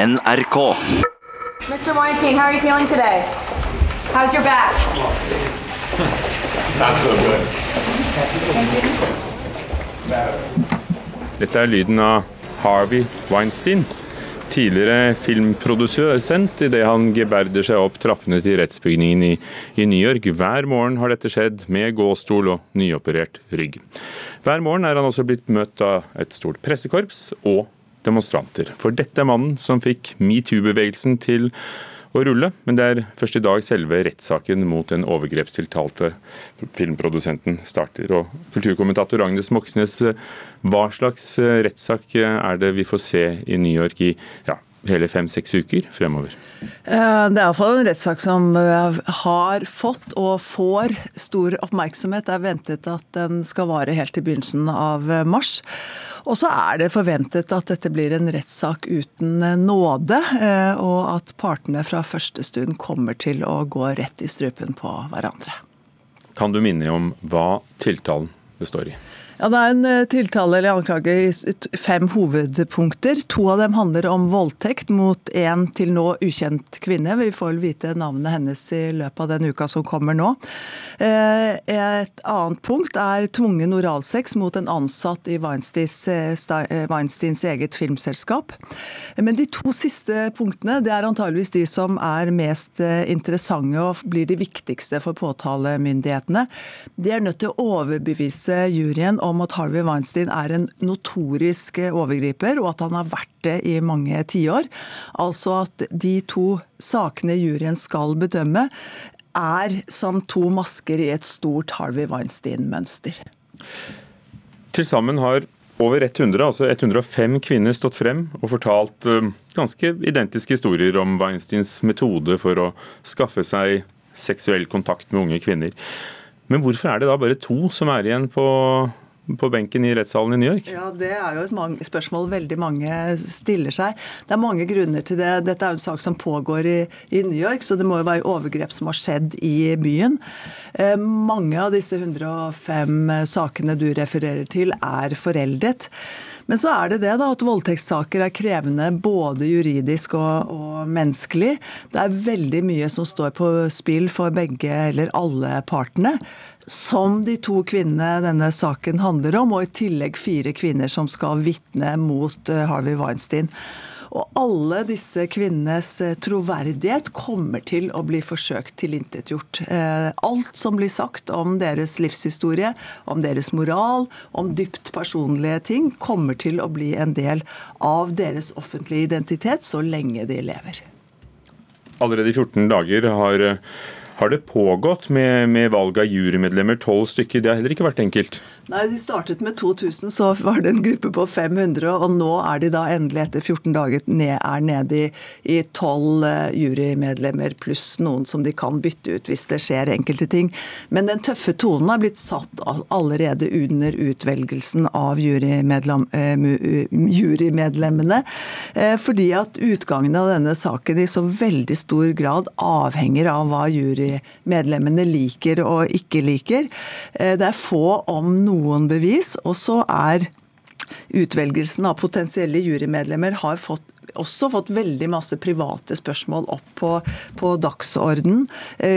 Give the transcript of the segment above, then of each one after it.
NRK. Mr. Weinstein, how are you feeling today? How's your back? Dette er lyden av Harvey Weinstein, tidligere filmprodusent idet han geberder seg opp trappene til rettsbygningen i, i New York. Hver morgen har dette skjedd med gåstol og nyoperert rygg. Hver morgen er han også blitt møtt av et stort pressekorps og demonstranter. For dette er mannen som fikk metoo-bevegelsen til å rulle, men det er først i dag selve rettssaken mot den overgrepstiltalte filmprodusenten starter. Og kulturkommentator Agnes Moxnes, hva slags rettssak er det vi får se i New York i ja, hele fem-seks uker fremover? Det er iallfall en rettssak som har fått og får stor oppmerksomhet. Det er ventet at den skal vare helt til begynnelsen av mars. Og så er det forventet at dette blir en rettssak uten nåde, og at partene fra første stund kommer til å gå rett i strupen på hverandre. Kan du minne om hva tiltalen består i? Ja, Det er en tiltale eller anklage i fem hovedpunkter. To av dem handler om voldtekt mot en til nå ukjent kvinne. Vi får vel vite navnet hennes i løpet av den uka som kommer nå. Et annet punkt er tvungen oralsex mot en ansatt i Weinsteins, Weinsteins eget filmselskap. Men de to siste punktene det er antageligvis de som er mest interessante og blir de viktigste for påtalemyndighetene. De er nødt til å overbevise juryen om at Harvey Weinstein er en notorisk overgriper, og at han har vært det i mange tiår. Altså at de to sakene juryen skal bedømme, er som to masker i et stort Harvey Weinstein-mønster. Til sammen har over 100, altså 105 kvinner stått frem og fortalt ganske identiske historier om Weinsteins metode for å skaffe seg seksuell kontakt med unge kvinner. Men hvorfor er det da bare to som er igjen på på benken i rettssalen i New York? Ja, Det er jo et spørsmål veldig mange stiller seg. Det er mange grunner til det. Dette er jo en sak som pågår i, i New York, så det må jo være overgrep som har skjedd i byen. Eh, mange av disse 105 sakene du refererer til, er foreldet. Men så er det det da, at voldtektssaker er krevende både juridisk og, og, menneskelig. Det er veldig mye som står på spill for begge eller alle partene som de to kvinnene denne saken handler om, og i tillegg fire kvinner som skal vitne mot Harvey Weinstein. Og alle disse kvinnenes troverdighet kommer til å bli forsøkt tilintetgjort. Alt som blir sagt om deres livshistorie, om deres moral, om dypt personlige ting, kommer til å bli en del av deres offentlige identitet så lenge de lever. Allerede i 14 dager har har det pågått med, med valg av jurymedlemmer, tolv stykker? Det har heller ikke vært enkelt? Nei, De startet med 2000, så var det en gruppe på 500, og nå er de da endelig etter 14 dager ned, er nede i tolv uh, jurymedlemmer, pluss noen som de kan bytte ut hvis det skjer enkelte ting. Men den tøffe tonen har blitt satt allerede under utvelgelsen av uh, jurymedlemmene, uh, fordi at utgangen av denne saken i så veldig stor grad avhenger av hva jurymedlemmene liker og ikke liker. Det er få, om noen, bevis. Og så er utvelgelsen av potensielle jurymedlemmer har fått også fått veldig masse private spørsmål opp på, på dagsorden.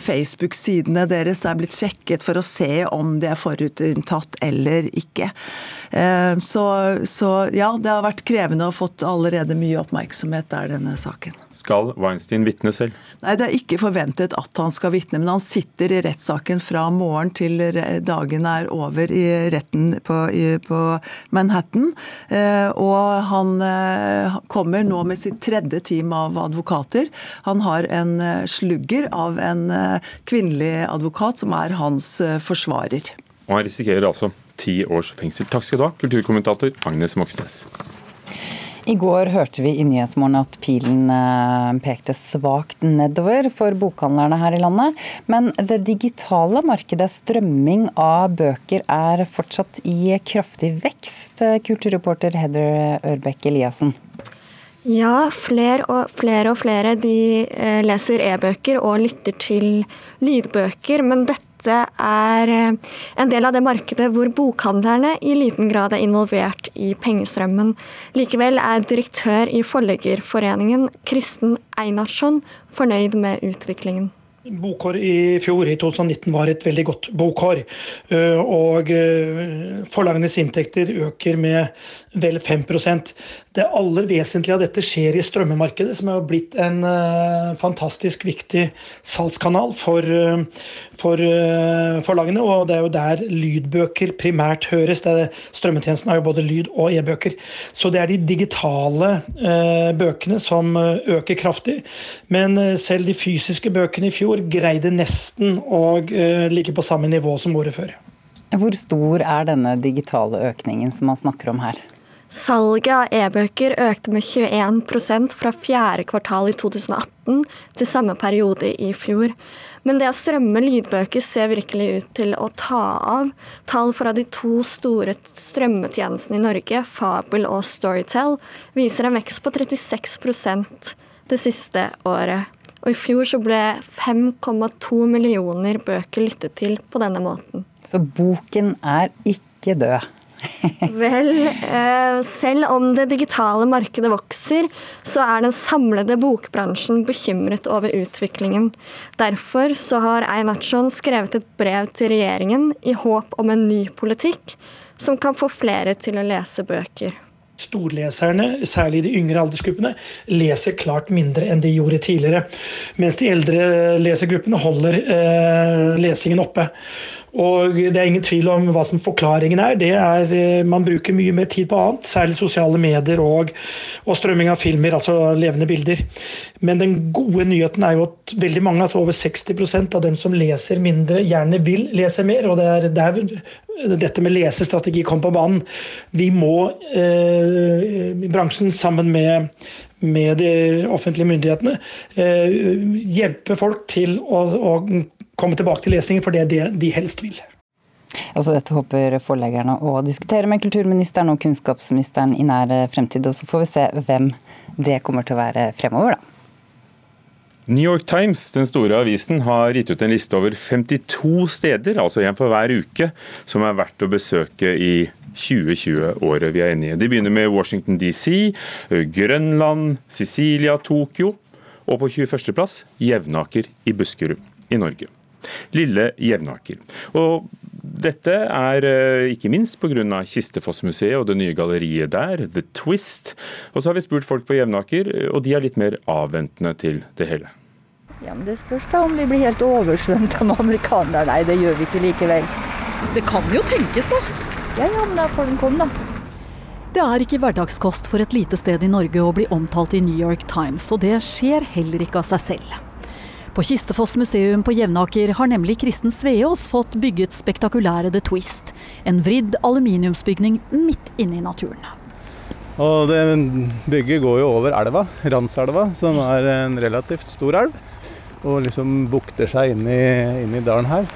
Facebook-sidene deres er blitt sjekket for å se om de er forutinntatt eller ikke. Så, så, ja, det har vært krevende og fått allerede mye oppmerksomhet der, denne saken. Skal Weinstein vitne selv? Nei, det er ikke forventet at han skal vitne, men han sitter i rettssaken fra morgen til dagen er over i retten på, i, på Manhattan. Og han kommer nå med sitt tredje team av advokater. Han har en slugger av en kvinnelig advokat som er hans forsvarer. Og han risikerer altså ti års fengsel. Takk skal du ha, kulturkommentator Agnes Moxnes. I går hørte vi i Nyhetsmorgen at pilen pekte svakt nedover for bokhandlerne her i landet. Men det digitale markedet, strømming av bøker, er fortsatt i kraftig vekst. Kulturreporter Heather Ørbeck Eliassen. Ja, flere og flere, og flere de leser e-bøker og lytter til lydbøker. Men dette dette er eh, en del av det markedet hvor bokhandlerne i liten grad er involvert i pengestrømmen. Likevel er direktør i Forleggerforeningen, Kristen Einarsson, fornøyd med utviklingen. Bokår i fjor, i 2019, var et veldig godt bokår. Eh, og eh, forlagenes inntekter øker med vel 5% Det aller vesentlige av dette skjer i strømmemarkedet, som har blitt en uh, fantastisk viktig salgskanal for, uh, for uh, forlagene. Og det er jo der lydbøker primært høres. Er, strømmetjenesten har jo både lyd og e-bøker. Så det er de digitale bøkene som øker kraftig. Men selv de fysiske bøkene i fjor greide nesten å ligge på samme nivå som året før. Hvor stor er denne digitale økningen som man snakker om her? Salget av e-bøker økte med 21 fra fjerde kvartal i 2018 til samme periode i fjor. Men det å strømme lydbøker ser virkelig ut til å ta av. Tall fra de to store strømmetjenestene i Norge, Fabel og Storytel, viser en vekst på 36% det siste året. Og i fjor så ble 5,2 millioner bøker lyttet til på denne måten. Så boken er ikke død? Vel, eh, selv om det digitale markedet vokser, så er den samlede bokbransjen bekymret over utviklingen. Derfor så har Einarsson skrevet et brev til regjeringen i håp om en ny politikk som kan få flere til å lese bøker. Storleserne, særlig de yngre aldersgruppene, leser klart mindre enn de gjorde tidligere. Mens de eldre lesergruppene holder eh, lesingen oppe. Og det er ingen tvil om hva som forklaringen er. Det er eh, Man bruker mye mer tid på annet, særlig sosiale medier og, og strømming av filmer, altså levende bilder. Men den gode nyheten er jo at veldig mange, altså over 60% av dem som leser mindre, gjerne vil lese mer. Og det er der dette med lesestrategi kom på banen. Vi må, eh, bransjen sammen med, med de offentlige myndighetene, eh, hjelpe folk til å, å komme tilbake til lesningen, for det er det de helst vil. Altså dette håper forleggerne å diskutere med kulturministeren og kunnskapsministeren i nær fremtid. Og så får vi se hvem det kommer til å være fremover, da. New York Times, den store avisen, har gitt ut en liste over 52 steder, altså en for hver uke, som er verdt å besøke i 2020-året vi er inne i. De begynner med Washington DC, Grønland, Sicilia, Tokyo, og på 21.-plass Jevnaker i Buskerud i Norge. Lille Jevnaker. Og dette er eh, ikke minst pga. Kistefossmuseet og det nye galleriet der, The Twist. Og så har vi spurt folk på Jevnaker, og de er litt mer avventende til det hele. Ja, men Det spørs da om vi blir helt oversvømt av amerikanere. Nei, det gjør vi ikke likevel. Det kan jo tenkes, da. Ja, ja, men da får den komme, da. Det er ikke hverdagskost for et lite sted i Norge å bli omtalt i New York Times, og det skjer heller ikke av seg selv. På Kistefoss museum på Jevnaker har nemlig Kristen Sveås fått bygget spektakulære The Twist. En vridd aluminiumsbygning midt inne i naturen. Og det Bygget går jo over elva, Ranselva, som er en relativt stor elv. Og liksom bukter seg inn i, inn i dalen her.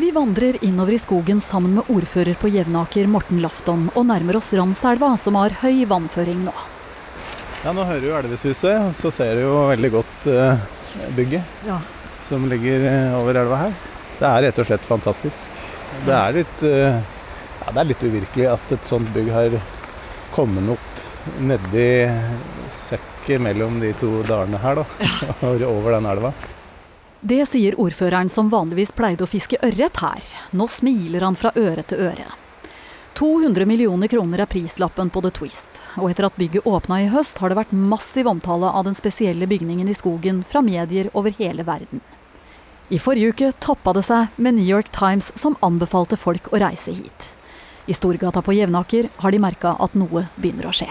Vi vandrer innover i skogen sammen med ordfører på Jevnaker, Morten Lafton, og nærmer oss Ranselva, som har høy vannføring nå. Ja, Nå hører du Elveshuset, og så ser du jo veldig godt uh, bygget ja. som ligger eh, over elva her. Det er rett og slett fantastisk. Det er litt, eh, ja, det er litt uvirkelig at et sånt bygg har kommet opp nedi søkket mellom de to dalene her, da. over den elva. Det sier ordføreren som vanligvis pleide å fiske ørret her. Nå smiler han fra øre til øre. 200 millioner kroner er prislappen på The Twist, og etter at bygget åpna i høst, har det vært massiv omtale av den spesielle bygningen i skogen fra medier over hele verden. I forrige uke toppa det seg med New York Times som anbefalte folk å reise hit. I Storgata på Jevnaker har de merka at noe begynner å skje.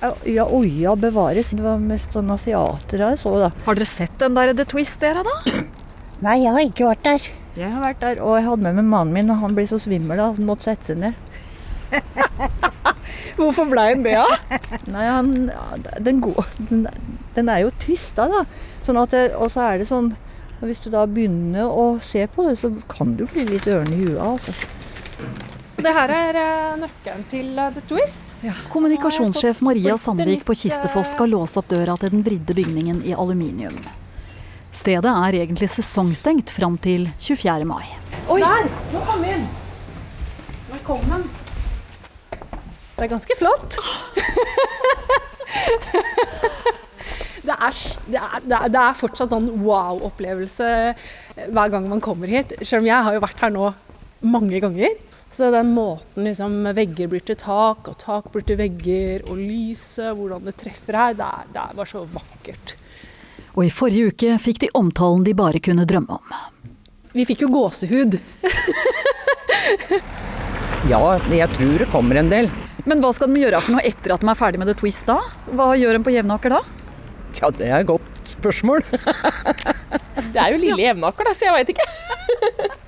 Ja, oi, ja, bevares. Det var mest sånn asiater jeg så, da. Har dere sett den der The Twist, dere, da? Nei, jeg har ikke vært der. Jeg har vært der, Og jeg hadde med meg mannen min, og han ble så svimmel da, han måtte sette seg ned. Hvorfor ble han det, da? Nei, han, den, går, den, den, er jo tvista, da. Sånn at det, og så er det sånn Hvis du da begynner å se på det, så kan du bli litt ørn i huet, altså. Det her er uh, nøkkelen til uh, The Twist. Ja. Kommunikasjonssjef Maria Sandvik på Kistefoss skal låse opp døra til den vridde bygningen i aluminium. Stedet er egentlig sesongstengt fram til 24. mai. Oi! Der! Nå kom vi inn. Velkommen. Det er ganske flott. det, er, det, er, det er fortsatt sånn wow-opplevelse hver gang man kommer hit. Selv om jeg har jo vært her nå mange ganger. Så den måten liksom vegger blir til tak, og tak blir til vegger, og lyset, hvordan det treffer her, det er, det er bare så vakkert. Og i forrige uke fikk de omtalen de bare kunne drømme om. Vi fikk jo gåsehud. ja, jeg tror det kommer en del. Men hva skal de gjøre for noe etter at de er ferdig med The Twist da? Hva gjør de på Jevnaker da? Ja, det er et godt spørsmål. det er jo lille Jevnaker, da, så jeg veit ikke.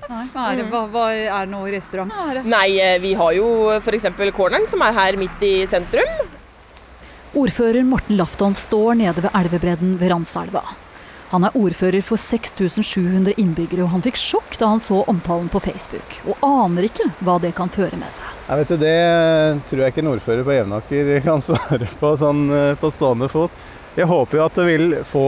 Nei, hva er, det, hva, hva er det nå i restaurant? Nei, eh, vi har jo f.eks. Corneren, som er her midt i sentrum. Ordfører Morten Lafton står nede ved elvebredden ved Randselva. Han er ordfører for 6700 innbyggere, og han fikk sjokk da han så omtalen på Facebook, og aner ikke hva det kan føre med seg. Jeg vet Det tror jeg ikke en ordfører på Jevnaker kan svare på sånn eh, på stående fot. Jeg håper jo at det vil få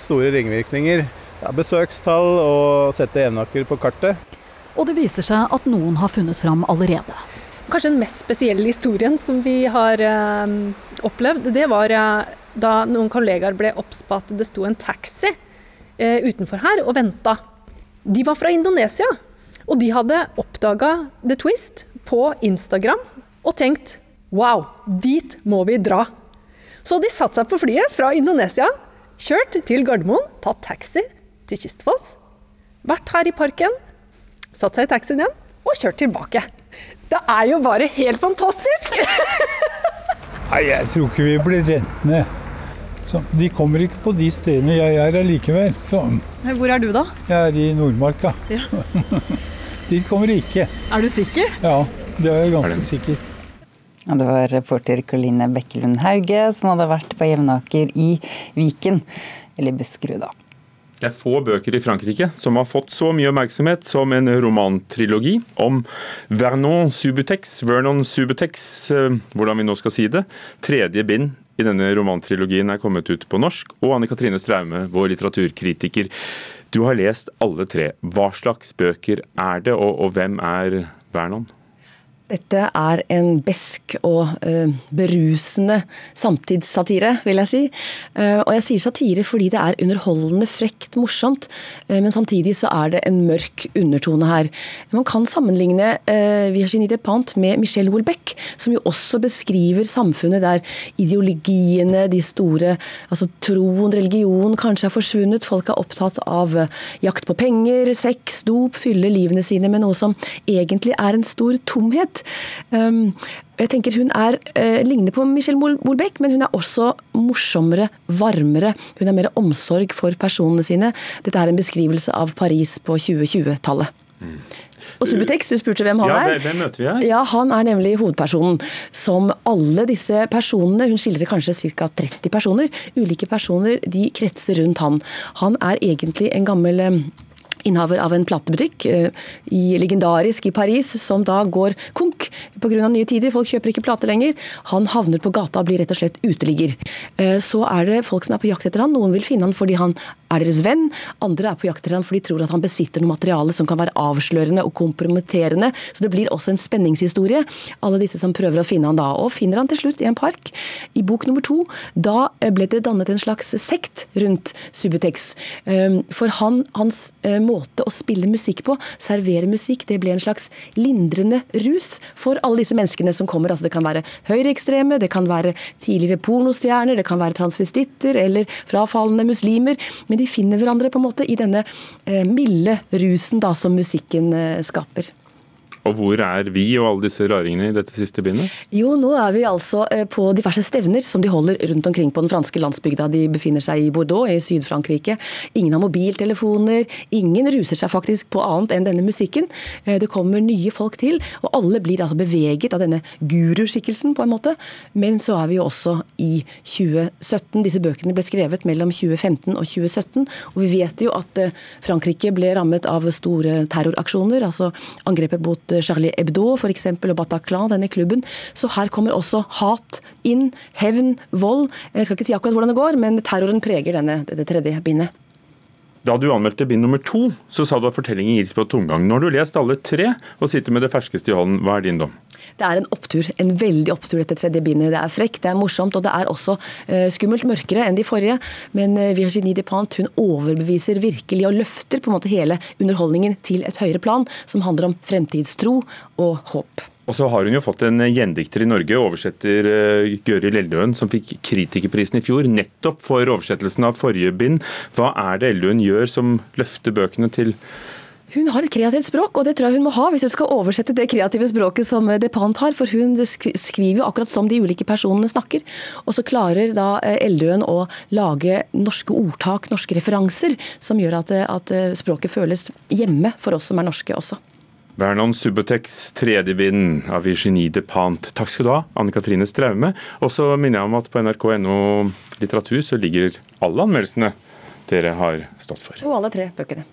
store ringvirkninger. Ja, besøkstall og sette Jevnaker på kartet. Og det viser seg at noen har funnet fram allerede. Kanskje den mest spesielle historien som vi har eh, opplevd, det var eh, da noen kollegaer ble obs på at det sto en taxi eh, utenfor her og venta. De var fra Indonesia, og de hadde oppdaga The Twist på Instagram og tenkt wow, dit må vi dra. Så de satte seg på flyet fra Indonesia, kjørt til Gardermoen, tatt taxi til Kistfoss, vært her i parken, satt seg i taxien igjen og kjørt tilbake. Det er jo bare helt fantastisk! Nei, jeg tror ikke vi blir rent ned. Så, de kommer ikke på de stedene jeg er allikevel. Hvor er du, da? Jeg er i Nordmarka. Ja. Dit kommer de ikke. Er du sikker? Ja, det er jeg ganske sikker. Ja, det var reporter Karoline Bekkelund Hauge som hadde vært på Jevnaker i Viken, eller Buskerud, da. Det er få bøker i Frankrike som har fått så mye oppmerksomhet som en romantrilogi om Vernon Subutex, Vernon Subutex, eh, hvordan vi nå skal si det. Tredje bind i denne romantrilogien er kommet ut på norsk. Og Anne Katrine Straume, vår litteraturkritiker. Du har lest alle tre. Hva slags bøker er det, og, og hvem er Vernon? Dette er en besk og uh, berusende samtidssatire, vil jeg si. Uh, og jeg sier satire fordi det er underholdende, frekt, morsomt, uh, men samtidig så er det en mørk undertone her. Man kan sammenligne Virginie Despentes med Michel Houellebecq, som jo også beskriver samfunnet der ideologiene, de store altså troen, religion, kanskje er forsvunnet. Folk er opptatt av jakt på penger, sex, dop, fylle livene sine med noe som egentlig er en stor tomhet. Um, jeg tenker Hun er, eh, ligner på Michelle Molbeck, men hun er også morsommere, varmere. Hun har mer omsorg for personene sine. Dette er en beskrivelse av Paris på 2020-tallet. Mm. Og Subutex, du spurte hvem han ja, er. Hvem møter vi her? Ja, Han er nemlig hovedpersonen. Som alle disse personene, hun skildrer kanskje ca. 30 personer, ulike personer, de kretser rundt han. Han er egentlig en gammel eh, innehaver av en platebutikk eh, i, legendarisk i Paris, som da går konk pga. nye tider. Folk kjøper ikke plate lenger. Han havner på gata og blir rett og slett uteligger. Eh, så er det folk som er på jakt etter han. Noen vil finne han fordi han er deres venn. Andre er på jakt etter han fordi de tror at han besitter noe materiale som kan være avslørende og kompromitterende. Så det blir også en spenningshistorie. Alle disse som prøver å finne han da. Og finner han til slutt i en park. I bok nummer to, da ble det dannet en slags sekt rundt Subutex. Eh, for han, hans måte måte å spille musikk på, servere musikk, det ble en slags lindrende rus for alle disse menneskene som kommer. Altså det kan være høyreekstreme, det kan være tidligere pornostjerner, det kan være transvestitter eller frafallende muslimer. Men de finner hverandre på en måte i denne eh, milde rusen da som musikken eh, skaper. Og hvor er vi og alle disse raringene i dette siste bindet? Jo, nå er vi altså eh, på diverse stevner som de holder rundt omkring på den franske landsbygda. De befinner seg i Bordeaux, i Syd-Frankrike. Ingen har mobiltelefoner. Ingen ruser seg faktisk på annet enn denne musikken. Eh, det kommer nye folk til, og alle blir altså beveget av denne guruskikkelsen, på en måte. Men så er vi jo også i 2017. Disse bøkene ble skrevet mellom 2015 og 2017, og vi vet jo at eh, Frankrike ble rammet av store terroraksjoner, altså angrepet mot Charlie Hebdo for eksempel, og Bataclan, denne klubben. Så her kommer også hat inn. Hevn, vold. Jeg skal ikke si akkurat hvordan det går, men terroren preger denne, dette tredje bindet. Da du anmeldte bind nummer to, så sa du at fortellingen gikk på tomgang. Nå har du lest alle tre og sitter med det ferskeste i hånden. Hva er din dom? Det er en opptur, en veldig opptur dette tredje bindet. Det er frekt, det er morsomt, og det er også uh, skummelt mørkere enn de forrige. Men uh, Virginie Despentes hun overbeviser virkelig og løfter på en måte hele underholdningen til et høyere plan, som handler om fremtidstro og håp. Og så har hun jo fått en gjendikter i Norge, oversetter uh, Gøril Eldøen, som fikk Kritikerprisen i fjor, nettopp for oversettelsen av forrige bind. Hva er det Eldøen gjør som løfter bøkene til hun har et kreativt språk, og det tror jeg hun må ha hvis hun skal oversette det kreative språket som Depant har. For hun skriver jo akkurat som de ulike personene snakker. Og så klarer da eh, Eldøen å lage norske ordtak, norske referanser, som gjør at, at språket føles hjemme for oss som er norske også. Vernon Subotex tredje vind av Virginie de Pant. Takk skal du ha, Anne Katrine Straume. Og så minner jeg om at på nrk.no litteratur så ligger alle anmeldelsene dere har stått for. Og alle tre bøkene.